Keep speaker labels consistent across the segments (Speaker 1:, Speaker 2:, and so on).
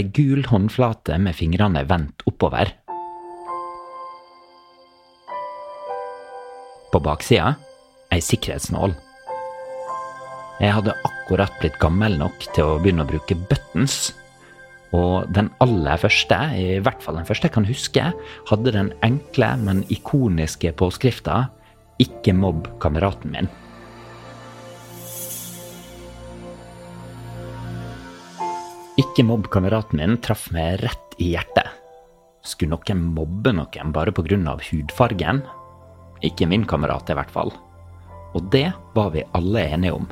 Speaker 1: ei gul håndflate med fingrene vendt oppover. På baksida ei sikkerhetsnål. Jeg hadde akkurat blitt gammel nok til å begynne å bruke buttons. Og den aller første, i hvert fall den første jeg kan huske, hadde den enkle, men ikoniske påskrifta 'Ikke mobb kameraten min'. Ikke mobb kameraten min traff meg rett i hjertet. Skulle noen mobbe noen bare pga. hudfargen? Ikke min kamerat, i hvert fall. Og det var vi alle enige om.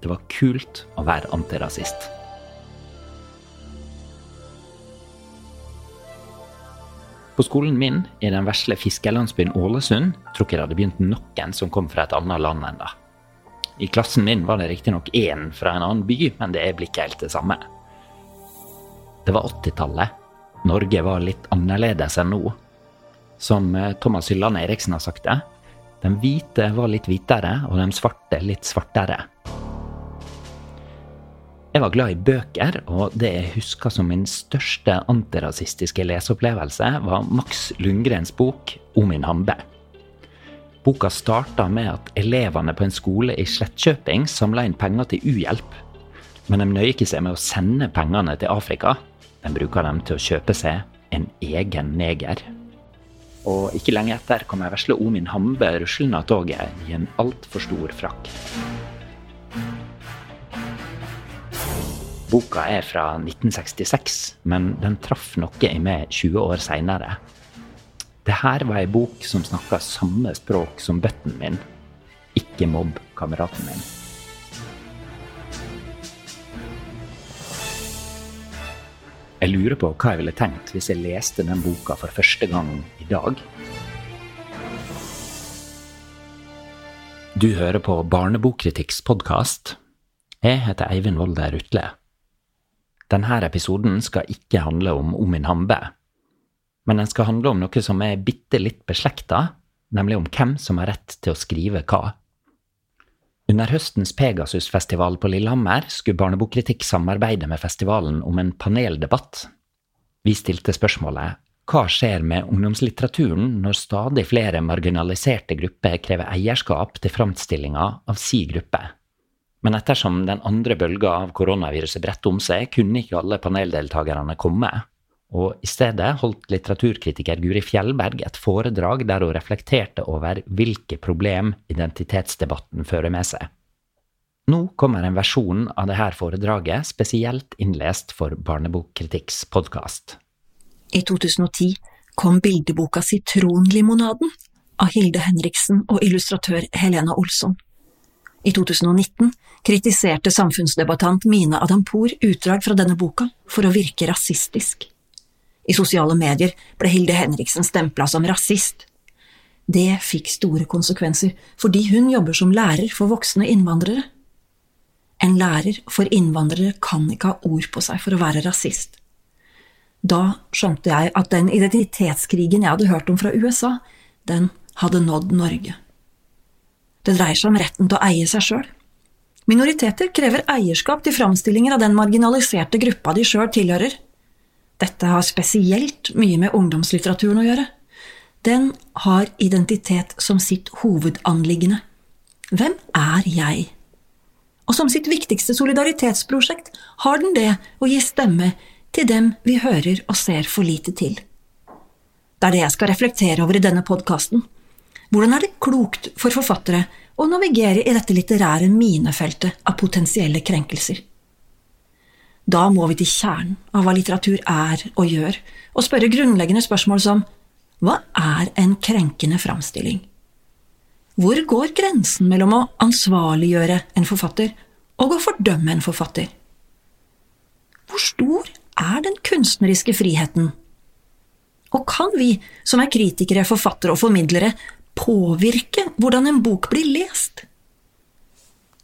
Speaker 1: Det var kult å være antirasist. På skolen min i den vesle fiskerlandsbyen Ålesund tror jeg det hadde begynt noen som kom fra et annet land enda. I klassen min var det riktignok én fra en annen by, men det blir ikke helt det samme. Det var 80-tallet. Norge var litt annerledes enn nå. Som eh, Thomas Hylland Eriksen har sagt det, de hvite var litt hvitere, og de svarte litt svartere. Jeg var glad i bøker, og det jeg husker som min største antirasistiske leseopplevelse, var Max Lundgrens bok 'Omin Hambe'. Boka starta med at elevene på en skole i Slettkjøping samla inn penger til uhjelp. Men de nøyer ikke seg med å sende pengene til Afrika. Den bruker dem til å kjøpe seg en egen neger. Og ikke lenge etter kom ei vesle Omin Hambe ruslende av toget i en altfor stor frakk. Boka er fra 1966, men den traff noe i meg 20 år seinere. Det her var ei bok som snakka samme språk som bøtten min. Ikke mobb kameraten min. Jeg lurer på hva jeg ville tenkt hvis jeg leste den boka for første gang i dag. Du hører på Barnebokkritikk's podkast. Jeg heter Eivind Volder Rutle. Denne episoden skal ikke handle om Omin Hambe, men den skal handle om noe som er bitte litt beslekta, nemlig om hvem som har rett til å skrive hva. Under høstens Pegasus-festival på Lillehammer skulle Barnebokkritikk samarbeide med festivalen om en paneldebatt. Vi stilte spørsmålet hva skjer med ungdomslitteraturen når stadig flere marginaliserte grupper krever eierskap til framstillinga av si gruppe? Men ettersom den andre bølga av koronaviruset bredte om seg, kunne ikke alle paneldeltakerne komme, og i stedet holdt litteraturkritiker Guri Fjellberg et foredrag der hun reflekterte over hvilke problem identitetsdebatten fører med seg. Nå kommer en versjon av dette foredraget spesielt innlest for Barnebokkritikk's podkast.
Speaker 2: I 2010 kom bildeboka Sitronlimonaden av Hilde Henriksen og illustratør Helena Olsson. I 2019 kritiserte samfunnsdebattant Mina Adampour utdrag fra denne boka for å virke rasistisk. I sosiale medier ble Hilde Henriksen stempla som rasist. Det fikk store konsekvenser, fordi hun jobber som lærer for voksne innvandrere. En lærer for innvandrere kan ikke ha ord på seg for å være rasist. Da skjønte jeg at den identitetskrigen jeg hadde hørt om fra USA, den hadde nådd Norge. Det dreier seg om retten til å eie seg sjøl. Minoriteter krever eierskap til framstillinger av den marginaliserte gruppa de sjøl tilhører. Dette har spesielt mye med ungdomslitteraturen å gjøre. Den har identitet som sitt hovedanliggende. Hvem er jeg? Og som sitt viktigste solidaritetsprosjekt har den det å gi stemme til dem vi hører og ser for lite til. Det er det jeg skal reflektere over i denne podkasten. Hvordan er det klokt for forfattere å navigere i dette litterære minefeltet av potensielle krenkelser? Da må vi til kjernen av hva litteratur er og gjør, og spørre grunnleggende spørsmål som hva er en krenkende framstilling? Hvor går grensen mellom å ansvarliggjøre en forfatter og å fordømme en forfatter? Hvor stor er den kunstneriske friheten? Og kan vi, som er kritikere, forfattere og formidlere, påvirke hvordan en bok blir lest?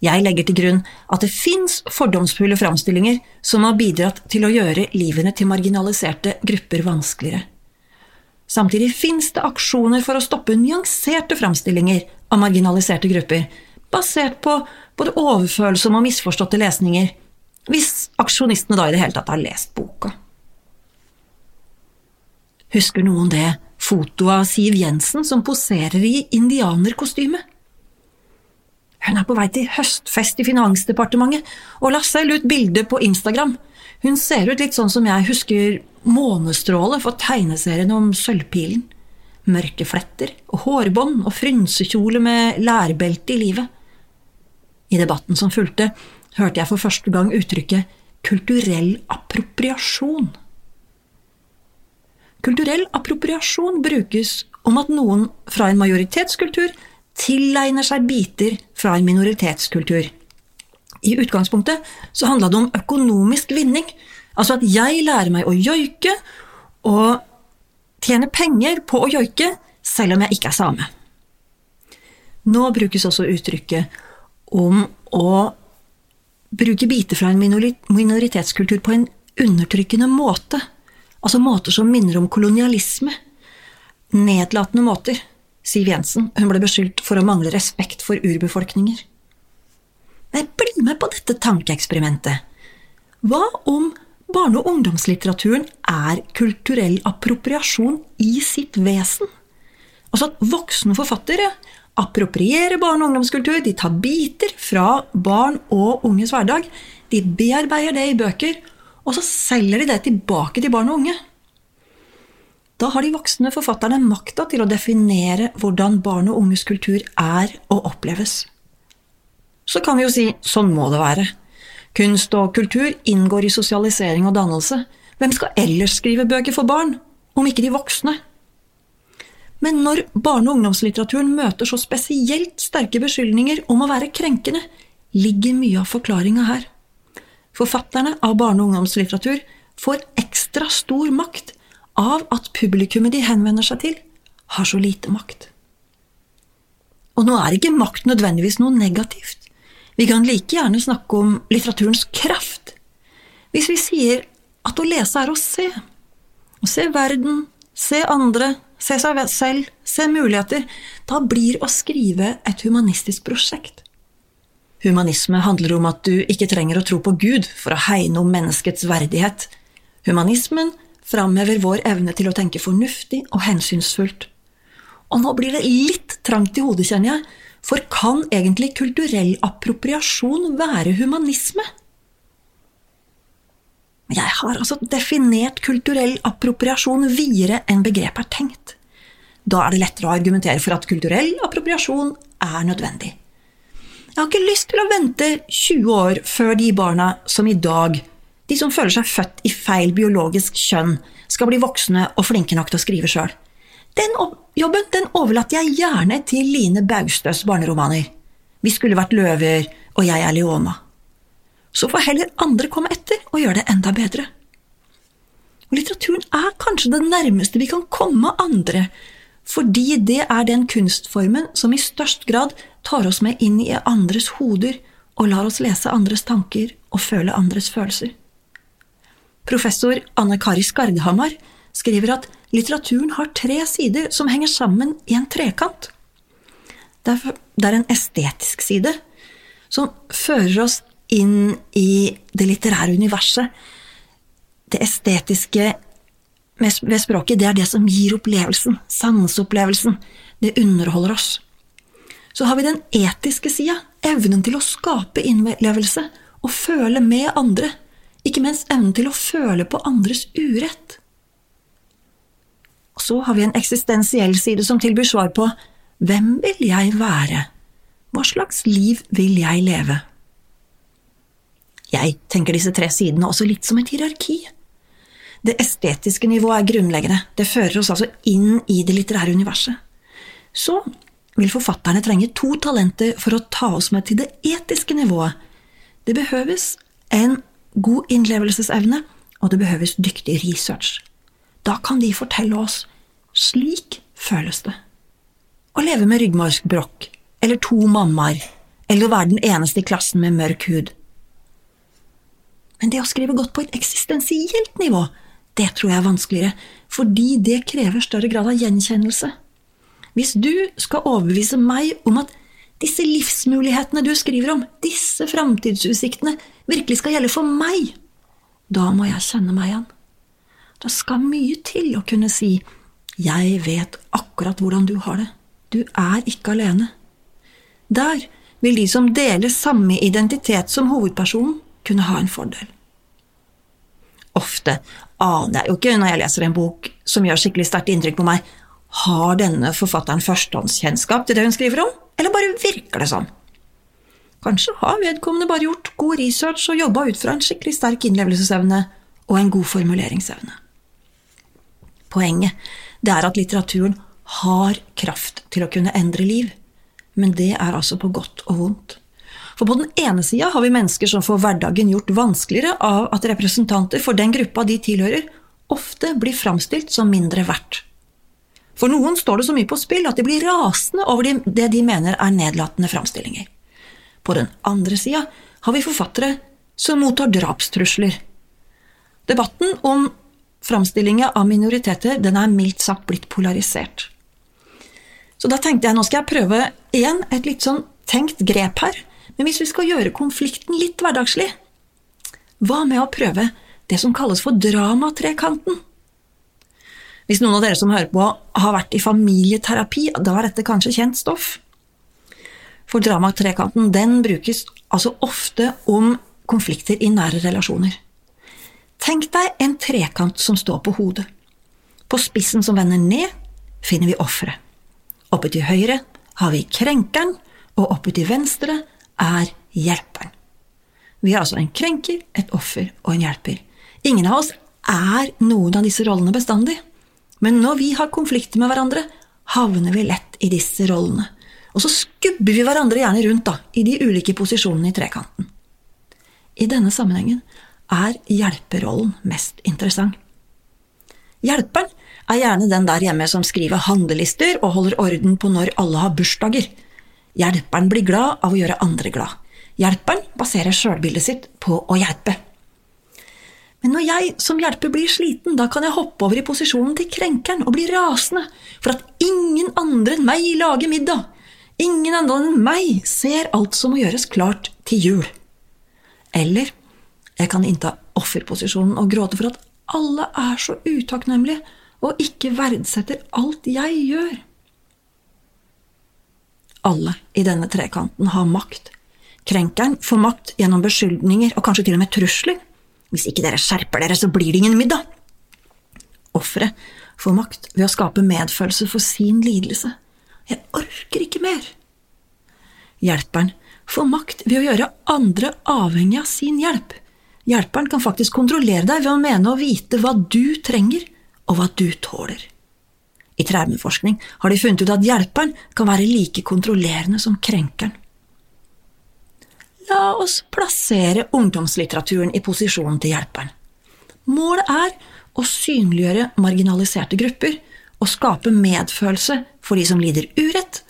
Speaker 2: Jeg legger til grunn at det fins fordomsfulle framstillinger som har bidratt til å gjøre livene til marginaliserte grupper vanskeligere. Samtidig fins det aksjoner for å stoppe nyanserte framstillinger av marginaliserte grupper, basert på både overfølsomme og misforståtte lesninger, hvis aksjonistene da i det hele tatt har lest boka. Husker noen det fotoet av Siv Jensen som poserer i indianerkostyme? Hun er på vei til høstfest i Finansdepartementet og la selv ut bilde på Instagram. Hun ser ut litt sånn som jeg husker Månestråle for tegneserien om Sølvpilen. Mørke fletter og hårbånd og frynsekjole med lærbelte i livet. I debatten som fulgte, hørte jeg for første gang uttrykket kulturell appropriasjon. Kulturell appropriasjon brukes om at noen fra en majoritetskultur tilegner seg biter fra en minoritetskultur. I utgangspunktet så handla det om økonomisk vinning, altså at jeg lærer meg å joike og tjene penger på å joike selv om jeg ikke er same. Nå brukes også uttrykket om å bruke biter fra en minoritetskultur på en undertrykkende måte, altså måter som minner om kolonialisme. Nedlatende måter. Siv Jensen. Hun ble beskyldt for å mangle respekt for urbefolkninger. Men bli med på dette tankeeksperimentet. Hva om barne- og ungdomslitteraturen er kulturell appropriasjon i sitt vesen? Altså at voksne forfattere approprierer barne- og ungdomskultur, de tar biter fra barn og unges hverdag, de bearbeider det i bøker, og så selger de det tilbake til barn og unge. Da har de voksne forfatterne makta til å definere hvordan barn og unges kultur er og oppleves. Så kan vi jo si sånn må det være. Kunst og kultur inngår i sosialisering og dannelse. Hvem skal ellers skrive bøker for barn, om ikke de voksne? Men når barne- og ungdomslitteraturen møter så spesielt sterke beskyldninger om å være krenkende, ligger mye av forklaringa her. Forfatterne av barne- og ungdomslitteratur får ekstra stor makt av at publikummet de henvender seg til, har så lite makt. Og nå er ikke makt nødvendigvis noe negativt. Vi kan like gjerne snakke om litteraturens kraft. Hvis vi sier at å lese er å se. Å se verden, se andre, se seg selv, se muligheter. Da blir å skrive et humanistisk prosjekt. Humanisme handler om at du ikke trenger å tro på Gud for å hegne om menneskets verdighet. Humanismen framhever vår evne til å tenke fornuftig og hensynsfullt. Og nå blir det litt trangt i hodet, kjenner jeg, for kan egentlig kulturell appropriasjon være humanisme? Jeg har altså definert kulturell appropriasjon videre enn begrepet er tenkt. Da er det lettere å argumentere for at kulturell appropriasjon er nødvendig. Jeg har ikke lyst til å vente 20 år før de barna som i dag de som føler seg født i feil biologisk kjønn, skal bli voksne og flinke nok til å skrive sjøl. Den jobben den overlater jeg gjerne til Line Baustøs barneromaner. Vi skulle vært løver, og jeg er Leona. Så får heller andre komme etter og gjøre det enda bedre. Og litteraturen er kanskje det nærmeste vi kan komme andre, fordi det er den kunstformen som i størst grad tar oss med inn i andres hoder og lar oss lese andres tanker og føle andres følelser. Professor Anne Kari Skardhamar skriver at litteraturen har tre sider som henger sammen i en trekant. Det er en estetisk side som fører oss inn i det litterære universet. Det estetiske ved språket, det er det som gir opplevelsen, sanseopplevelsen. Det underholder oss. Så har vi den etiske sida, evnen til å skape innlevelse og føle med andre ikke minst evnen til å føle på andres urett. Og så har vi en eksistensiell side som tilbyr svar på hvem vil jeg være, hva slags liv vil jeg leve? Jeg tenker disse tre sidene også litt som et hierarki. Det estetiske nivået er grunnleggende, det fører oss altså inn i det litterære universet. Så vil forfatterne trenge to talenter for å ta oss med til det etiske nivået. Det behøves en god innlevelsesevne, og det behøves dyktig research. Da kan de fortelle oss slik føles det. Å leve med ryggmargsbrokk, eller to mammaer, eller å være den eneste i klassen med mørk hud. Men det å skrive godt på et eksistensielt nivå, det tror jeg er vanskeligere, fordi det krever større grad av gjenkjennelse. Hvis du skal overbevise meg om at disse livsmulighetene du skriver om, disse framtidsutsiktene, virkelig skal gjelde for meg, da må jeg kjenne meg igjen. Det skal mye til å kunne si jeg vet akkurat hvordan du har det, du er ikke alene. Der vil de som deler samme identitet som hovedpersonen, kunne ha en fordel. Ofte aner jeg jo ikke når jeg leser en bok som gjør skikkelig sterkt inntrykk på meg, har denne forfatteren førstehåndskjennskap til det hun skriver om, eller bare virker det sånn? Kanskje har vedkommende bare gjort god research og jobba ut fra en skikkelig sterk innlevelsesevne og en god formuleringsevne. Poenget det er at litteraturen har kraft til å kunne endre liv, men det er altså på godt og vondt. For på den ene sida har vi mennesker som får hverdagen gjort vanskeligere av at representanter for den gruppa de tilhører, ofte blir framstilt som mindre verdt. For noen står det så mye på spill at de blir rasende over det de mener er nedlatende framstillinger. På den andre sida har vi forfattere som mottar drapstrusler. Debatten om framstillinga av minoriteter den er mildt sagt blitt polarisert. Så da tenkte jeg nå skal jeg prøve igjen et litt sånn tenkt grep her. Men hvis vi skal gjøre konflikten litt hverdagslig, hva med å prøve det som kalles for dramatrekanten? Hvis noen av dere som hører på, har vært i familieterapi, da er dette kanskje kjent stoff. For dramatrekanten den brukes altså ofte om konflikter i nære relasjoner. Tenk deg en trekant som står på hodet. På spissen som vender ned, finner vi offeret. Oppe til høyre har vi krenkeren, og oppe til venstre er hjelperen. Vi har altså en krenker, et offer og en hjelper. Ingen av oss er noen av disse rollene bestandig. Men når vi har konflikter med hverandre, havner vi lett i disse rollene. Og så skubber vi hverandre gjerne rundt da, i de ulike posisjonene i trekanten. I denne sammenhengen er hjelperollen mest interessant. Hjelperen er gjerne den der hjemme som skriver handlelister og holder orden på når alle har bursdager. Hjelperen blir glad av å gjøre andre glad. Hjelperen baserer sjølbildet sitt på å hjelpe. Men når jeg som hjelper blir sliten, da kan jeg hoppe over i posisjonen til krenkeren og bli rasende for at ingen andre enn meg lager middag. Ingen andre enn meg ser alt som må gjøres klart til jul. Eller jeg kan innta offerposisjonen og gråte for at alle er så utakknemlige og ikke verdsetter alt jeg gjør. Alle i denne trekanten har makt. Krenkeren får makt gjennom beskyldninger og kanskje til og med trusler. Hvis ikke dere skjerper dere, så blir det ingen middag. Offeret får makt ved å skape medfølelse for sin lidelse. Jeg orker ikke mer. Hjelperen får makt ved å gjøre andre avhengig av sin hjelp. Hjelperen kan faktisk kontrollere deg ved å mene å vite hva du trenger, og hva du tåler. I traumeforskning har de funnet ut at hjelperen kan være like kontrollerende som krenkeren. La oss plassere ungdomslitteraturen i posisjonen til hjelperen. Målet er å synliggjøre marginaliserte grupper og skape medfølelse for de som lider urett,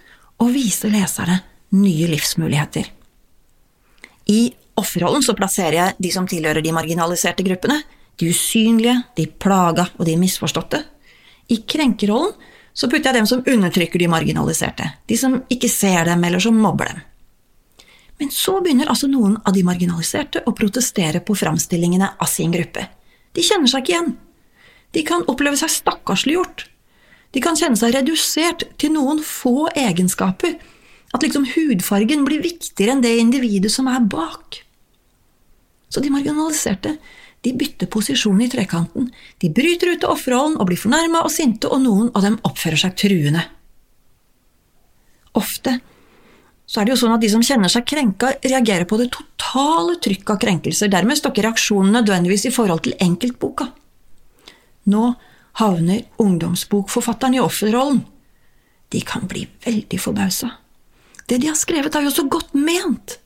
Speaker 2: og vise leserne nye livsmuligheter. I offerrollen så plasserer jeg de som tilhører de marginaliserte gruppene, de usynlige, de plaga og de misforståtte. I krenkerollen så putter jeg dem som undertrykker de marginaliserte, de som ikke ser dem eller som mobber dem. Men så begynner altså noen av de marginaliserte å protestere på framstillingene av sin gruppe. De kjenner seg ikke igjen. De kan oppleve seg stakkarsliggjort. De kan kjenne seg redusert til noen få egenskaper. At liksom hudfargen blir viktigere enn det individet som er bak. Så de marginaliserte de bytter posisjon i trekanten. De bryter ut av offerrollen og blir fornærma og sinte, og noen av dem oppfører seg truende. Ofte så er det jo sånn at de som kjenner seg krenka, reagerer på det totale trykket av krenkelser. Dermed står ikke reaksjonen nødvendigvis i forhold til enkeltboka. Nå havner ungdomsbokforfatteren i offerrollen. De kan bli veldig forbausa. Det de har skrevet, er jo så godt ment.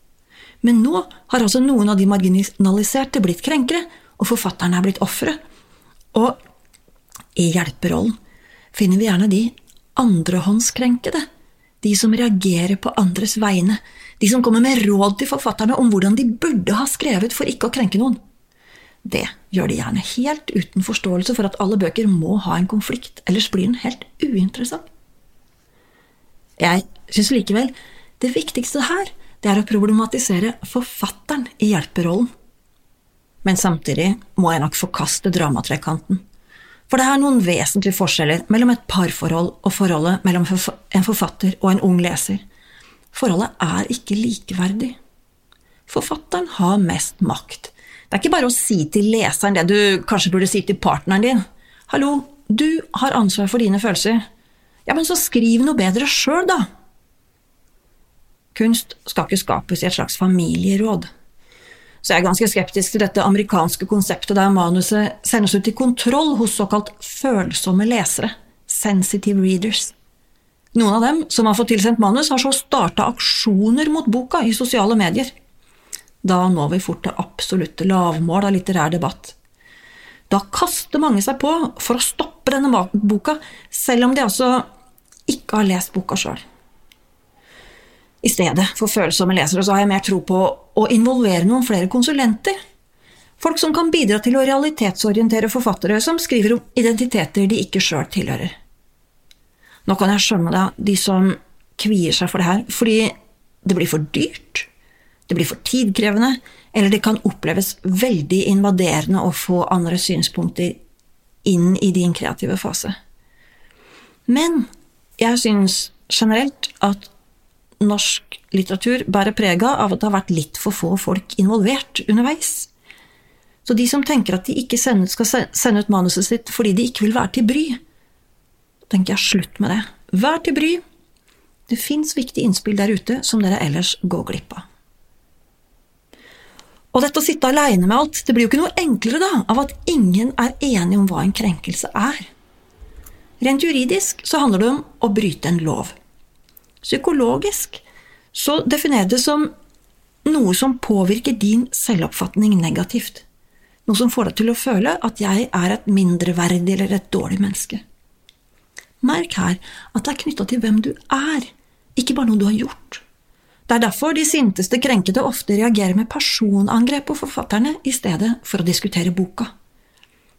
Speaker 2: Men nå har altså noen av de marginaliserte blitt krenkere, og forfatteren er blitt ofre. Og i hjelperollen finner vi gjerne de andrehåndskrenkede de som reagerer på andres vegne, de som kommer med råd til forfatterne om hvordan de burde ha skrevet for ikke å krenke noen. Det gjør de gjerne helt uten forståelse for at alle bøker må ha en konflikt, ellers blir den helt uinteressant. Jeg syns likevel det viktigste her det er å problematisere forfatteren i hjelperollen. Men samtidig må jeg nok forkaste dramatrekanten. For det er noen vesentlige forskjeller mellom et parforhold og forholdet mellom en forfatter og en ung leser. Forholdet er ikke likeverdig. Forfatteren har mest makt. Det er ikke bare å si til leseren det du kanskje burde si til partneren din. Hallo, du har ansvar for dine følelser. Ja, men så skriv noe bedre sjøl, da. Kunst skal ikke skapes i et slags familieråd. Så jeg er ganske skeptisk til dette amerikanske konseptet der manuset sendes ut i kontroll hos såkalt følsomme lesere, sensitive readers. Noen av dem som har fått tilsendt manus, har så starta aksjoner mot boka i sosiale medier. Da når vi fort det absolutte lavmål av litterær debatt. Da kaster mange seg på for å stoppe denne boka, selv om de altså ikke har lest boka sjøl. I stedet for følsomme lesere så har jeg mer tro på å involvere noen flere konsulenter. Folk som kan bidra til å realitetsorientere forfattere som skriver om identiteter de ikke sjøl tilhører. Nå kan jeg skjønne deg de som kvier seg for det her, fordi det blir for dyrt, det blir for tidkrevende, eller det kan oppleves veldig invaderende å få andre synspunkter inn i din kreative fase. Men jeg syns generelt at norsk litteratur bærer preg av at det har vært litt for få folk involvert underveis. Så de som tenker at de ikke skal sende ut manuset sitt fordi de ikke vil være til bry, tenker jeg slutt med det. Vær til bry. Det fins viktige innspill der ute som dere ellers går glipp av. Og dette å sitte aleine med alt, det blir jo ikke noe enklere da, av at ingen er enige om hva en krenkelse er. Rent juridisk så handler det om å bryte en lov. Psykologisk så definerer det som noe som påvirker din selvoppfatning negativt. Noe som får deg til å føle at jeg er et mindreverdig eller et dårlig menneske. Merk her at det er knytta til hvem du er, ikke bare noe du har gjort. Det er derfor de sinteste krenkede ofte reagerer med personangrep på forfatterne i stedet for å diskutere boka.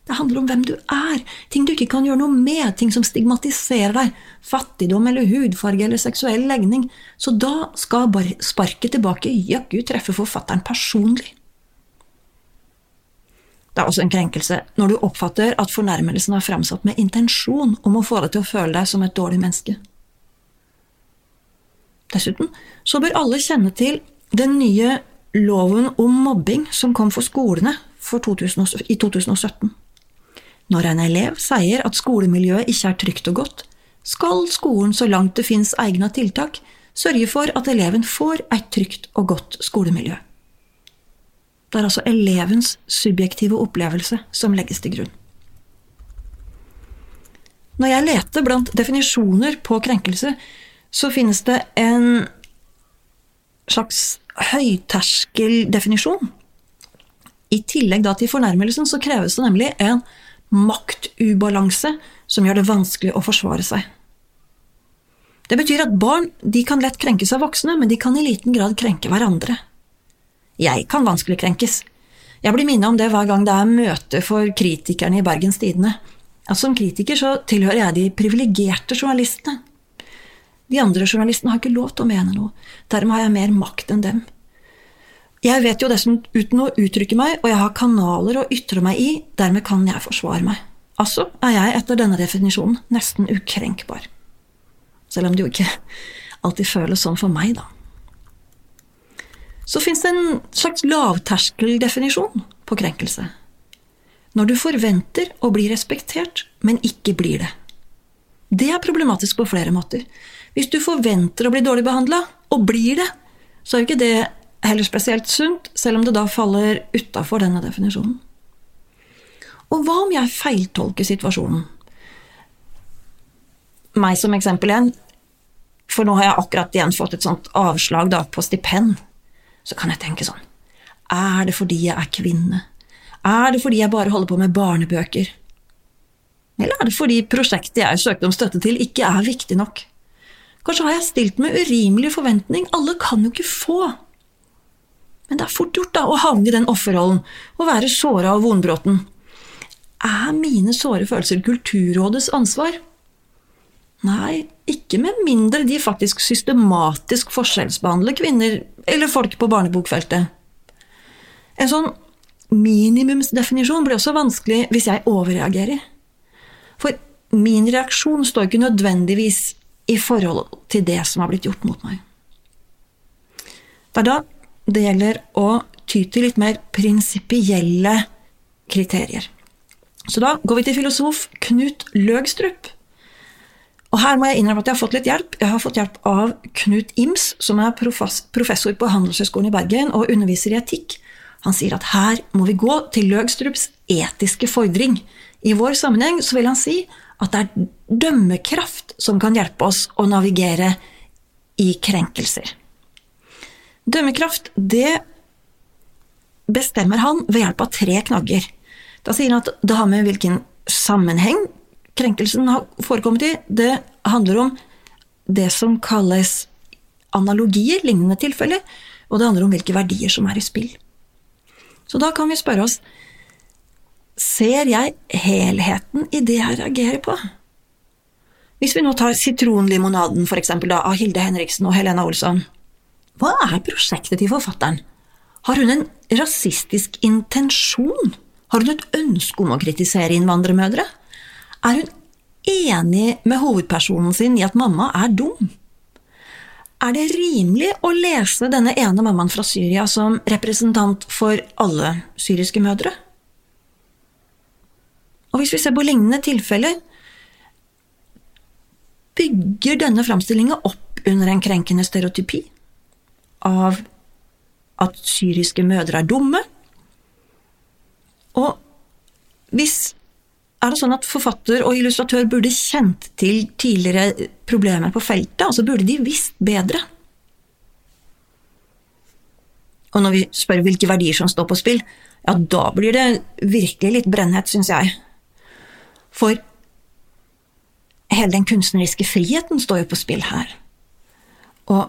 Speaker 2: Det handler om hvem du er, ting du ikke kan gjøre noe med, ting som stigmatiserer deg, fattigdom eller hudfarge eller seksuell legning, så da skal bare sparket tilbake jaggu treffe forfatteren personlig. Det er også en krenkelse når du oppfatter at fornærmelsen er framsatt med intensjon om å få deg til å føle deg som et dårlig menneske. Dessuten så bør alle kjenne til den nye loven om mobbing som kom for skolene for 2000, i 2017. Når en elev sier at skolemiljøet ikke er trygt og godt, skal skolen så langt det finnes egne tiltak, sørge for at eleven får et trygt og godt skolemiljø. Det er altså elevens subjektive opplevelse som legges til grunn. Når jeg leter blant definisjoner på krenkelse, så finnes det en slags høyterskeldefinisjon. I tillegg til fornærmelsen så kreves det nemlig en maktubalanse som gjør det vanskelig å forsvare seg. Det betyr at barn kan lett krenkes av voksne, men de kan i liten grad krenke hverandre. Jeg kan vanskelig krenkes. Jeg blir minnet om det hver gang det er møte for kritikerne i Bergens Tidende. Som kritiker så tilhører jeg de privilegerte journalistene. De andre journalistene har ikke lov til å mene noe, dermed har jeg mer makt enn dem. Jeg vet jo dessuten uten å uttrykke meg, og jeg har kanaler å ytre meg i, dermed kan jeg forsvare meg. Altså er jeg etter denne definisjonen nesten ukrenkbar. Selv om det jo ikke alltid føles sånn for meg, da. Så fins det en slags lavterskeldefinisjon på krenkelse. Når du forventer å bli respektert, men ikke blir det. Det er problematisk på flere måter. Hvis du forventer å bli dårlig behandla, og blir det, så er jo ikke det heller spesielt sunt, selv om det da faller utafor denne definisjonen. Og hva om jeg feiltolker situasjonen? Meg som eksempel igjen, for nå har jeg akkurat igjen fått et sånt avslag da, på stipend. Så kan jeg tenke sånn Er det fordi jeg er kvinne? Er det fordi jeg bare holder på med barnebøker? Eller er det fordi prosjektet jeg søkte om støtte til, ikke er viktig nok? Kanskje har jeg stilt med urimelig forventning, alle kan jo ikke få. Men det er fort gjort da, å havne i den offerrollen og være såra og vonbroten. Er mine såre følelser Kulturrådets ansvar? Nei, ikke med mindre de faktisk systematisk forskjellsbehandler kvinner eller folk på barnebokfeltet. En sånn minimumsdefinisjon blir også vanskelig hvis jeg overreagerer. For min reaksjon står ikke nødvendigvis i forhold til det som har blitt gjort mot meg. Det er da det gjelder å ty til litt mer prinsipielle kriterier. Så da går vi til filosof Knut Løgstrup. Og her må jeg innrømme at jeg har fått litt hjelp. Jeg har fått hjelp av Knut Ims, som er professor på Handelshøyskolen i Bergen og underviser i etikk. Han sier at her må vi gå til Løgstrups etiske fordring. I vår sammenheng så vil han si at det er dømmekraft som kan hjelpe oss å navigere i krenkelser. Dømmekraft, det bestemmer han ved hjelp av tre knagger. Da sier han at det har med hvilken sammenheng krenkelsen har forekommet i. Det handler om det som kalles analogier, lignende tilfeller, og det handler om hvilke verdier som er i spill. Så da kan vi spørre oss Ser jeg helheten i det jeg reagerer på? Hvis vi nå tar sitronlimonaden, for eksempel, da, av Hilde Henriksen og Helena Olsson. Hva er prosjektet til forfatteren? Har hun en rasistisk intensjon? Har hun et ønske om å kritisere innvandrermødre? Er hun enig med hovedpersonen sin i at mamma er dum? Er det rimelig å lese denne ene mammaen fra Syria som representant for alle syriske mødre? Og hvis vi ser på lignende tilfeller, bygger denne framstillinga opp under en krenkende stereotypi av at syriske mødre er dumme, og hvis er det sånn at forfatter og illustratør burde kjent til tidligere problemer på feltet? Altså burde de visst bedre? Og når vi spør hvilke verdier som står på spill, ja, da blir det virkelig litt brennhett, syns jeg. For hele den kunstneriske friheten står jo på spill her. Og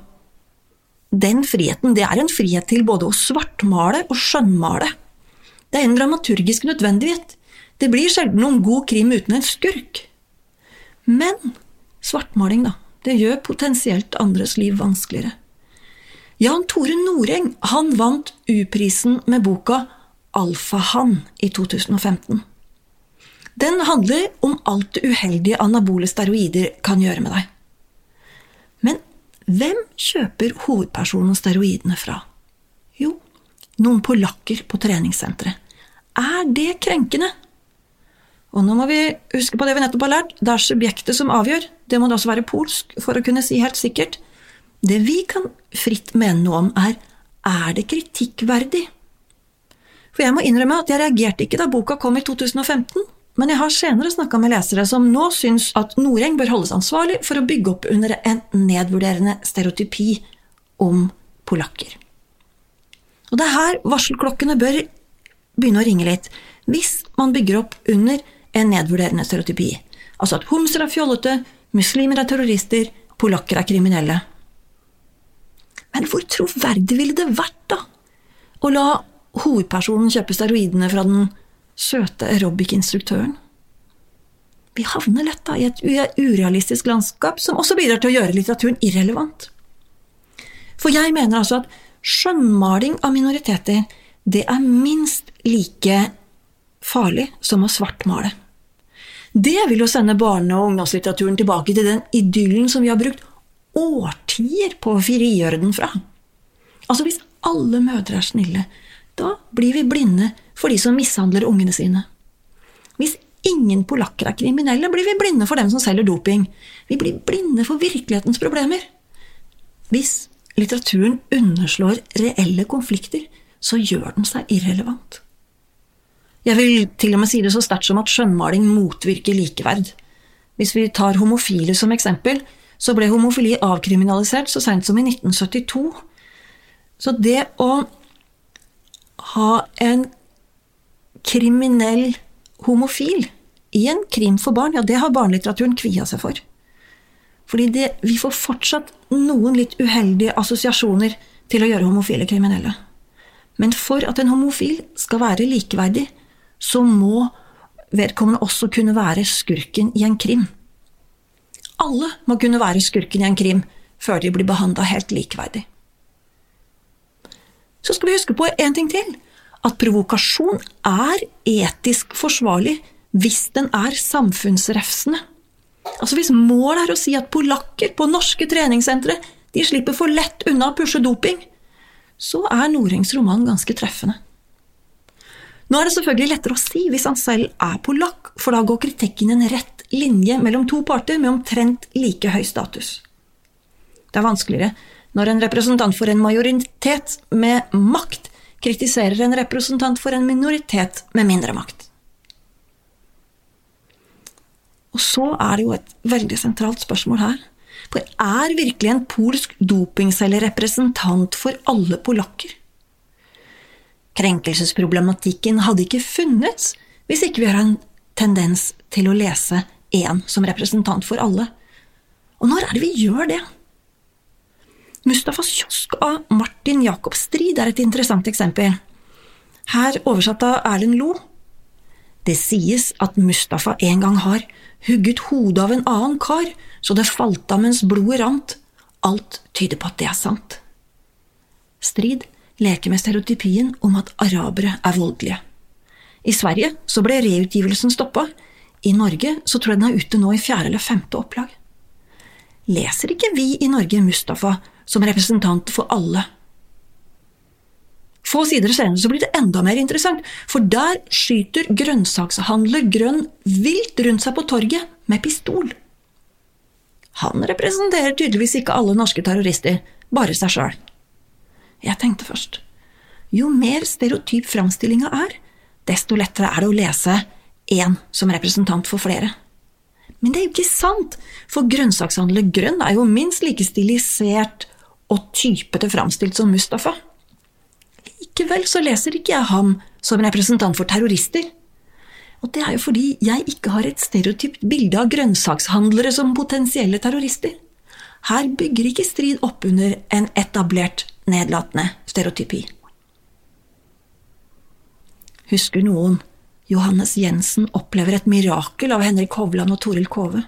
Speaker 2: den friheten, det er en frihet til både å svartmale og skjønnmale. Det er en dramaturgisk nødvendighet. Det blir sjelden noen god krim uten en skurk. Men svartmaling, da. Det gjør potensielt andres liv vanskeligere. Jan Tore Noreng han vant U-prisen med boka Alfahann i 2015. Den handler om alt det uheldige anabole steroider kan gjøre med deg. Hvem kjøper hovedpersonen steroidene fra? Jo, noen polakker på treningssenteret. Er det krenkende? Og nå må vi huske på det vi nettopp har lært, det er subjektet som avgjør. Det må da også være polsk for å kunne si helt sikkert. Det vi kan fritt mene noe om, er er det kritikkverdig? For jeg må innrømme at jeg reagerte ikke da boka kom i 2015, men jeg har senere snakka med lesere som nå syns at Noreng bør holdes ansvarlig for å bygge opp under en nedvurderende stereotypi om polakker. Og det er her varselklokkene bør begynne å ringe litt, hvis man bygger opp under en nedvurderende stereotypi. Altså at homser er fjollete, muslimer er terrorister, polakker er kriminelle. Men hvor troverdig ville det vært, da, å la hovedpersonen kjøpe steroidene fra den søte aerobic-instruktøren? Vi havner lett da i et urealistisk landskap som også bidrar til å gjøre litteraturen irrelevant. For jeg mener altså at skjønnmaling av minoriteter det er minst like farlig som å svartmale. Det vil jo sende barne- og ungdomslitteraturen tilbake til den idyllen som vi har brukt årtier på å frigjøre den fra. Altså, hvis alle mødre er snille, da blir vi blinde for de som mishandler ungene sine. Hvis ingen polakker er kriminelle, blir vi blinde for dem som selger doping. Vi blir blinde for virkelighetens problemer. Hvis litteraturen underslår reelle konflikter, så gjør den seg irrelevant. Jeg vil til og med si det så sterkt som at skjønnmaling motvirker likeverd. Hvis vi tar homofile som eksempel, så ble homofili avkriminalisert så seint som i 1972. Så det å ha en kriminell homofil i en krim for barn, ja, det har barnelitteraturen kvia seg for. Fordi det, vi får fortsatt noen litt uheldige assosiasjoner til å gjøre homofile kriminelle. Men for at en homofil skal være likeverdig, så må vedkommende også kunne være skurken i en krim. Alle må kunne være skurken i en krim før de blir behandla helt likeverdig. Så skal vi huske på én ting til. At provokasjon er etisk forsvarlig hvis den er samfunnsrefsende. Altså Hvis målet er å si at polakker på norske treningssentre de slipper for lett unna å pushe doping, så er Norhengs roman ganske treffende. Nå er det selvfølgelig lettere å si hvis han selv er polakk, for da går kritikken en rett linje mellom to parter med omtrent like høy status. Det er vanskeligere når en representant for en majoritet med makt kritiserer en representant for en minoritet med mindre makt. Og så er det jo et veldig sentralt spørsmål her. For er virkelig en polsk dopingcelle representant for alle polakker? Krenkelsesproblematikken hadde ikke funnes hvis ikke vi har en tendens til å lese én som representant for alle. Og når er det vi gjør det? Mustafas kiosk av Martin Jakob Strid er et interessant eksempel. Her oversatt av Erlend Lo. Det sies at Mustafa en gang har hugget hodet av en annen kar, så det falt av mens blodet rant. Alt tyder på at det er sant. Strid leker med stereotypien om at arabere er voldelige. I Sverige så ble reutgivelsen stoppa. I Norge så tror jeg den er ute nå i fjerde eller femte opplag. Leser ikke vi i Norge Mustafa som representant for alle. Få sider senere så blir det enda mer interessant, for der skyter grønnsakshandler Grønn vilt rundt seg på torget med pistol. Han representerer tydeligvis ikke alle norske terrorister, bare seg sjøl. Jeg tenkte først, jo mer stereotyp framstillinga er, desto lettere er det å lese én som representant for flere. Men det er jo ikke sant, for grønnsakshandler Grønn er jo minst like stilisert og typete framstilt som Mustafa. Likevel så leser ikke jeg ham som representant for terrorister. Og det er jo fordi jeg ikke har et stereotypt bilde av grønnsakshandlere som potensielle terrorister. Her bygger ikke strid opp under en etablert, nedlatende stereotypi. Husker noen Johannes Jensen opplever et mirakel av Henrik Hovland og Toril Kove?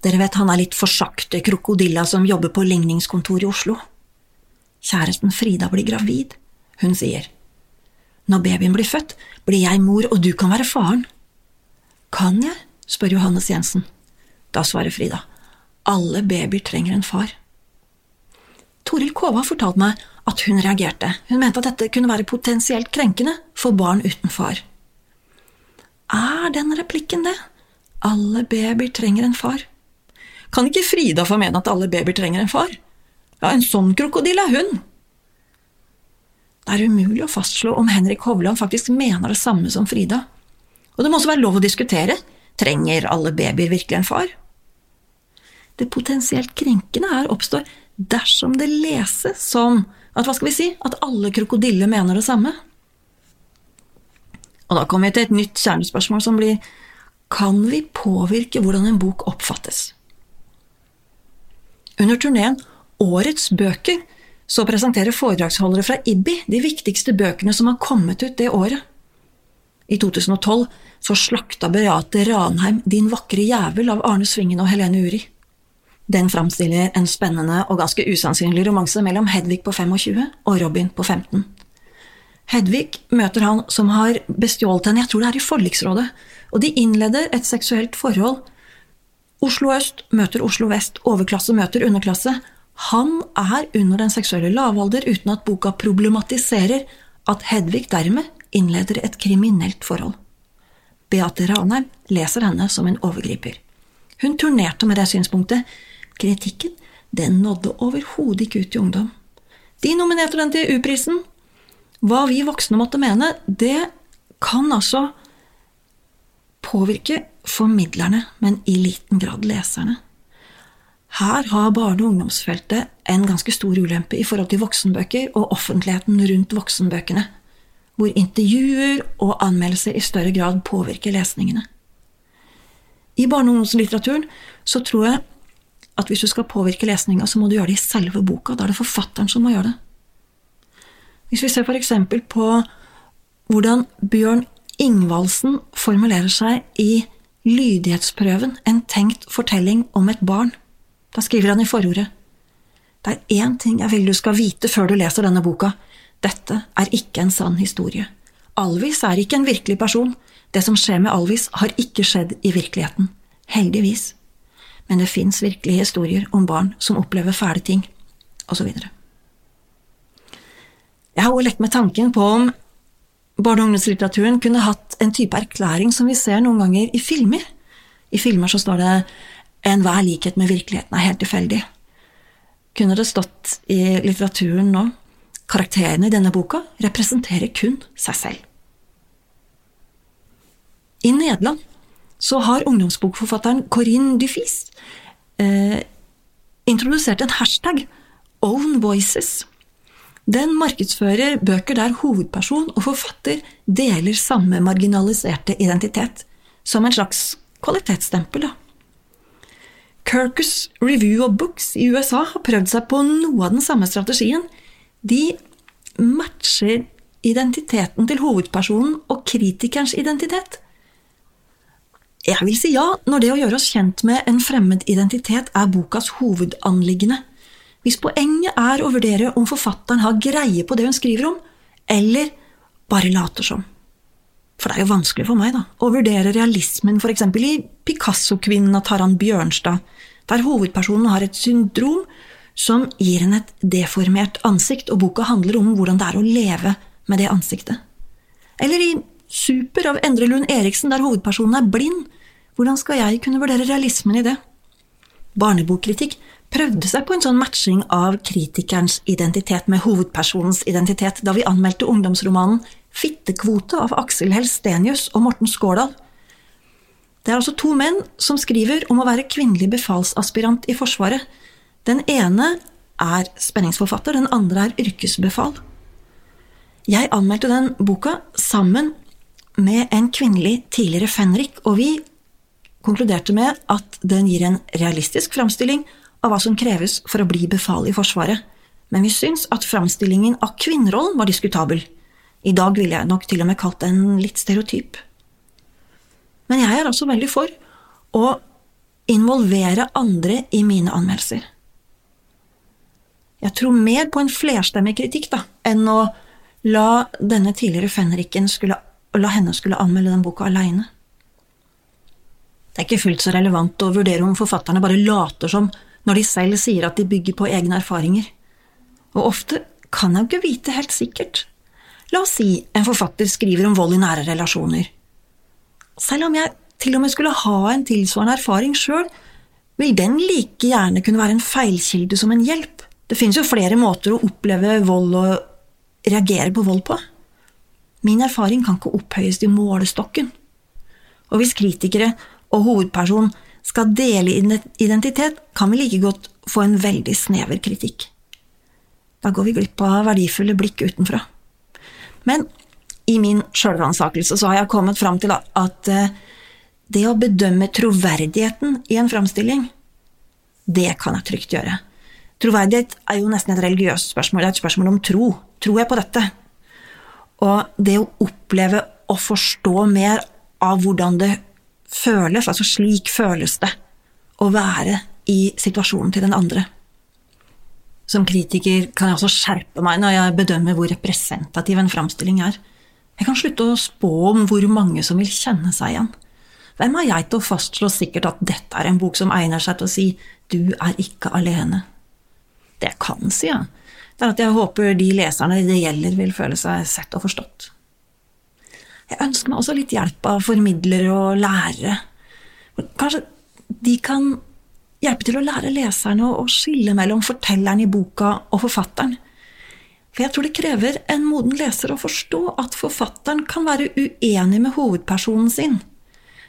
Speaker 2: Dere vet han er litt forsakte krokodilla som jobber på ligningskontoret i Oslo. Kjæresten Frida blir gravid. Hun sier, Når babyen blir født, blir jeg mor, og du kan være faren. Kan jeg? spør Johannes Jensen. Da svarer Frida, alle babyer trenger en far. Toril Kova fortalte meg at hun reagerte. Hun mente at dette kunne være potensielt krenkende for barn uten far. Er den replikken det? Alle babyer trenger en far. Kan ikke Frida få mene at alle babyer trenger en far? Ja, en sånn krokodille er hun. Det er umulig å fastslå om Henrik Hovland faktisk mener det samme som Frida. Og det må også være lov å diskutere. Trenger alle babyer virkelig en far? Det potensielt krenkende her oppstår dersom det leses som at hva skal vi si, at alle krokodiller mener det samme. Og da kommer vi til et nytt kjernespørsmål som blir kan vi påvirke hvordan en bok oppfattes? Under turneen Årets bøker så presenterer foredragsholdere fra IBBI de viktigste bøkene som har kommet ut det året. I 2012 så slakta Beate Ranheim Din vakre jævel av Arne Svingen og Helene Uri. Den framstiller en spennende og ganske usannsynlig romanse mellom Hedvig på 25 og Robin på 15. Hedvig møter han som har bestjålet henne, jeg tror det er i forliksrådet, og de innleder et seksuelt forhold. Oslo øst møter Oslo vest, overklasse møter underklasse. Han er under den seksuelle lavalder uten at boka problematiserer at Hedvig dermed innleder et kriminelt forhold. Beate Ranheim leser henne som en overgriper. Hun turnerte med det synspunktet. Kritikken den nådde overhodet ikke ut til ungdom. De nominerte den til U-prisen. Hva vi voksne måtte mene, det kan altså påvirke formidlerne, men i liten grad leserne. Her har barne- og ungdomsfeltet en ganske stor ulempe i forhold til voksenbøker og offentligheten rundt voksenbøkene, hvor intervjuer og anmeldelser i større grad påvirker lesningene. I barne- og ungdomslitteraturen så tror jeg at hvis du skal påvirke lesninga, så må du gjøre det i selve boka. Da er det forfatteren som må gjøre det. Hvis vi ser eksempel på hvordan Bjørn Ingvaldsen formulerer seg i Lydighetsprøven, en tenkt fortelling om et barn. Da skriver han i forordet. Det er én ting jeg vil du skal vite før du leser denne boka. Dette er ikke en sann historie. Alvis er ikke en virkelig person. Det som skjer med Alvis, har ikke skjedd i virkeligheten. Heldigvis. Men det fins virkelige historier om barn som opplever fæle ting, osv. Jeg har også lekt med tanken på om barne- og ungdomslitteraturen kunne hatt en type erklæring som vi ser noen ganger i filmer. I filmer så står det 'enhver likhet med virkeligheten er helt tilfeldig'. Kunne det stått i litteraturen nå karakterene i denne boka representerer kun seg selv. I Nederland så har ungdomsbokforfatteren Corinne Dufis eh, introdusert en hashtag, Own Voices. Den markedsfører bøker der hovedperson og forfatter deler samme marginaliserte identitet, som en slags kvalitetsstempel. da. Kirkus Review of Books i USA har prøvd seg på noe av den samme strategien. De matcher identiteten til hovedpersonen og kritikerens identitet. Jeg vil si ja når det å gjøre oss kjent med en fremmed identitet er bokas hovedanliggende. Hvis poenget er å vurdere om forfatteren har greie på det hun skriver om, eller bare later som. For det er jo vanskelig for meg da, å vurdere realismen f.eks. i Picasso-kvinnen av Taran Bjørnstad, der hovedpersonen har et syndrom som gir henne et deformert ansikt, og boka handler om hvordan det er å leve med det ansiktet. Eller i Super av Endre Lund Eriksen, der hovedpersonen er blind. Hvordan skal jeg kunne vurdere realismen i det? Barnebokkritikk prøvde seg på en sånn matching av kritikerens identitet med hovedpersonens identitet da vi anmeldte ungdomsromanen Fittekvote av Aksel Helstenius og Morten Skårdal. Det er altså to menn som skriver om å være kvinnelig befalsaspirant i Forsvaret. Den ene er spenningsforfatter, den andre er yrkesbefal. Jeg anmeldte den boka sammen med en kvinnelig tidligere fenrik, og vi konkluderte med at den gir en realistisk framstilling av hva som kreves for å bli befal i Forsvaret, men vi syns at framstillingen av kvinnerollen var diskutabel. I dag ville jeg nok til og med kalt den litt stereotyp. Men jeg er altså veldig for å involvere andre i mine anmeldelser. Jeg tror mer på en flerstemmig kritikk da, enn å la denne tidligere fenriken skulle la henne skulle anmelde den boka aleine. Det er ikke fullt så relevant å vurdere om forfatterne bare later som når de selv sier at de bygger på egne erfaringer. Og ofte kan jeg jo ikke vite helt sikkert. La oss si en forfatter skriver om vold i nære relasjoner. Selv om jeg til og med skulle ha en tilsvarende erfaring sjøl, vil den like gjerne kunne være en feilkilde som en hjelp. Det finnes jo flere måter å oppleve vold og reagere på vold på. Min erfaring kan ikke opphøyes til målestokken. Og hvis kritikere og hovedperson skal dele identitet, kan vi like godt få en veldig snever kritikk. Da går vi glipp av verdifulle blikk utenfra. Men i min sjølransakelse så har jeg kommet fram til at eh, det å bedømme troverdigheten i en framstilling, det kan jeg trygt gjøre. Troverdighet er jo nesten et religiøst spørsmål, det er et spørsmål om tro. Tror jeg på dette? Og det å oppleve og forstå mer av hvordan det føles, altså slik føles det å være i situasjonen til den andre. Som kritiker kan jeg også skjerpe meg når jeg bedømmer hvor representativ en framstilling er. Jeg kan slutte å spå om hvor mange som vil kjenne seg igjen. Hvem er jeg til å fastslå sikkert at dette er en bok som egner seg til å si 'du er ikke alene'? Det jeg kan si, ja, det er at jeg håper de leserne det gjelder, vil føle seg sett og forstått. Jeg ønsker meg også litt hjelp av formidlere og lærere. Kanskje de kan hjelpe til å lære leserne å skille mellom fortelleren i boka og forfatteren. For jeg tror det krever en moden leser å forstå at forfatteren kan være uenig med hovedpersonen sin.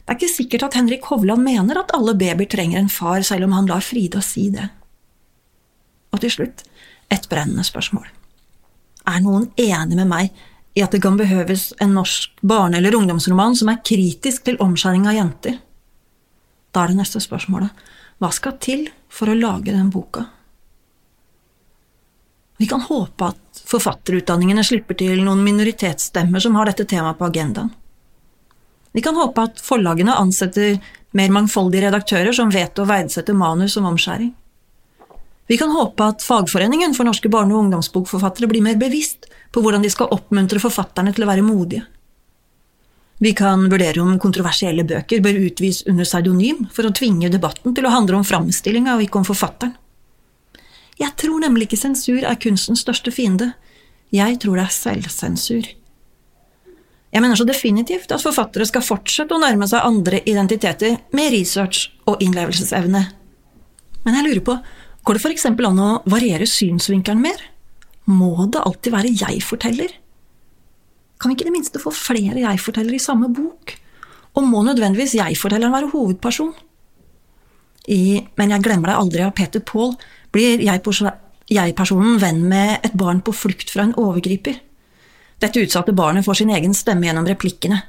Speaker 2: Det er ikke sikkert at Henrik Hovland mener at alle babyer trenger en far, selv om han lar Frida si det. Og til slutt, et brennende spørsmål. Er noen enig med meg i at det kan behøves en norsk barne- eller ungdomsroman som er kritisk til omskjæring av jenter? Da er det neste spørsmålet hva skal til for å lage den boka? Vi kan håpe at forfatterutdanningene slipper til noen minoritetsstemmer som har dette temaet på agendaen. Vi kan håpe at forlagene ansetter mer mangfoldige redaktører som vet å verdsette manus som omskjæring. Vi kan håpe at Fagforeningen for norske barne- og ungdomsbokforfattere blir mer bevisst på hvordan de skal oppmuntre forfatterne til å være modige. Vi kan vurdere om kontroversielle bøker bør utvis under pseudonym for å tvinge debatten til å handle om framstillinga og ikke om forfatteren. Jeg tror nemlig ikke sensur er kunstens største fiende. Jeg tror det er selvsensur. Jeg mener så definitivt at forfattere skal fortsette å nærme seg andre identiteter med research og innlevelsesevne. Men jeg lurer på, går det f.eks. an å variere synsvinkelen mer? Må det alltid være jeg-forteller? Kan vi ikke i det minste få flere jeg-fortellere i samme bok? Og må nødvendigvis jeg-fortelleren være hovedperson? I Men jeg glemmer deg aldri av Peter Paul blir jeg-personen venn med et barn på flukt fra en overgriper. Dette utsatte barnet får sin egen stemme gjennom replikkene.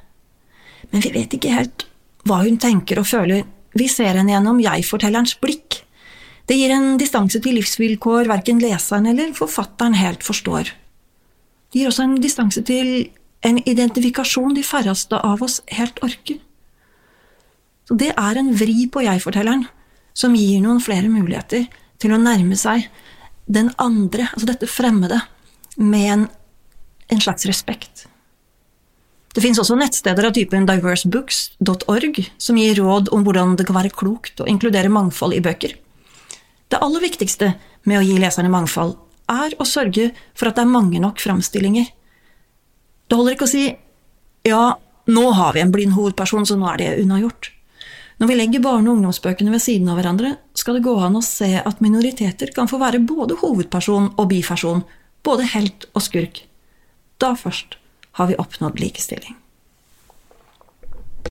Speaker 2: Men vi vet ikke helt hva hun tenker og føler, vi ser henne gjennom jeg-fortellerens blikk. Det gir en distanse til livsvilkår verken leseren eller forfatteren helt forstår. Det gir også en distanse til en identifikasjon de færreste av oss helt orker. Så det er en vri på jeg-fortelleren som gir noen flere muligheter til å nærme seg den andre, altså dette fremmede, med en, en slags respekt. Det finnes også nettsteder av typen diversebooks.org som gir råd om hvordan det kan være klokt å inkludere mangfold i bøker. Det aller viktigste med å gi leserne mangfold er å sørge for at det er mange nok framstillinger det holder ikke å si ja, nå har vi en blind hovedperson, så nå er det unnagjort. Når vi legger barne- og ungdomsbøkene ved siden av hverandre, skal det gå an å se at minoriteter kan få være både hovedperson og biperson, både helt og skurk. Da først har vi oppnådd likestilling.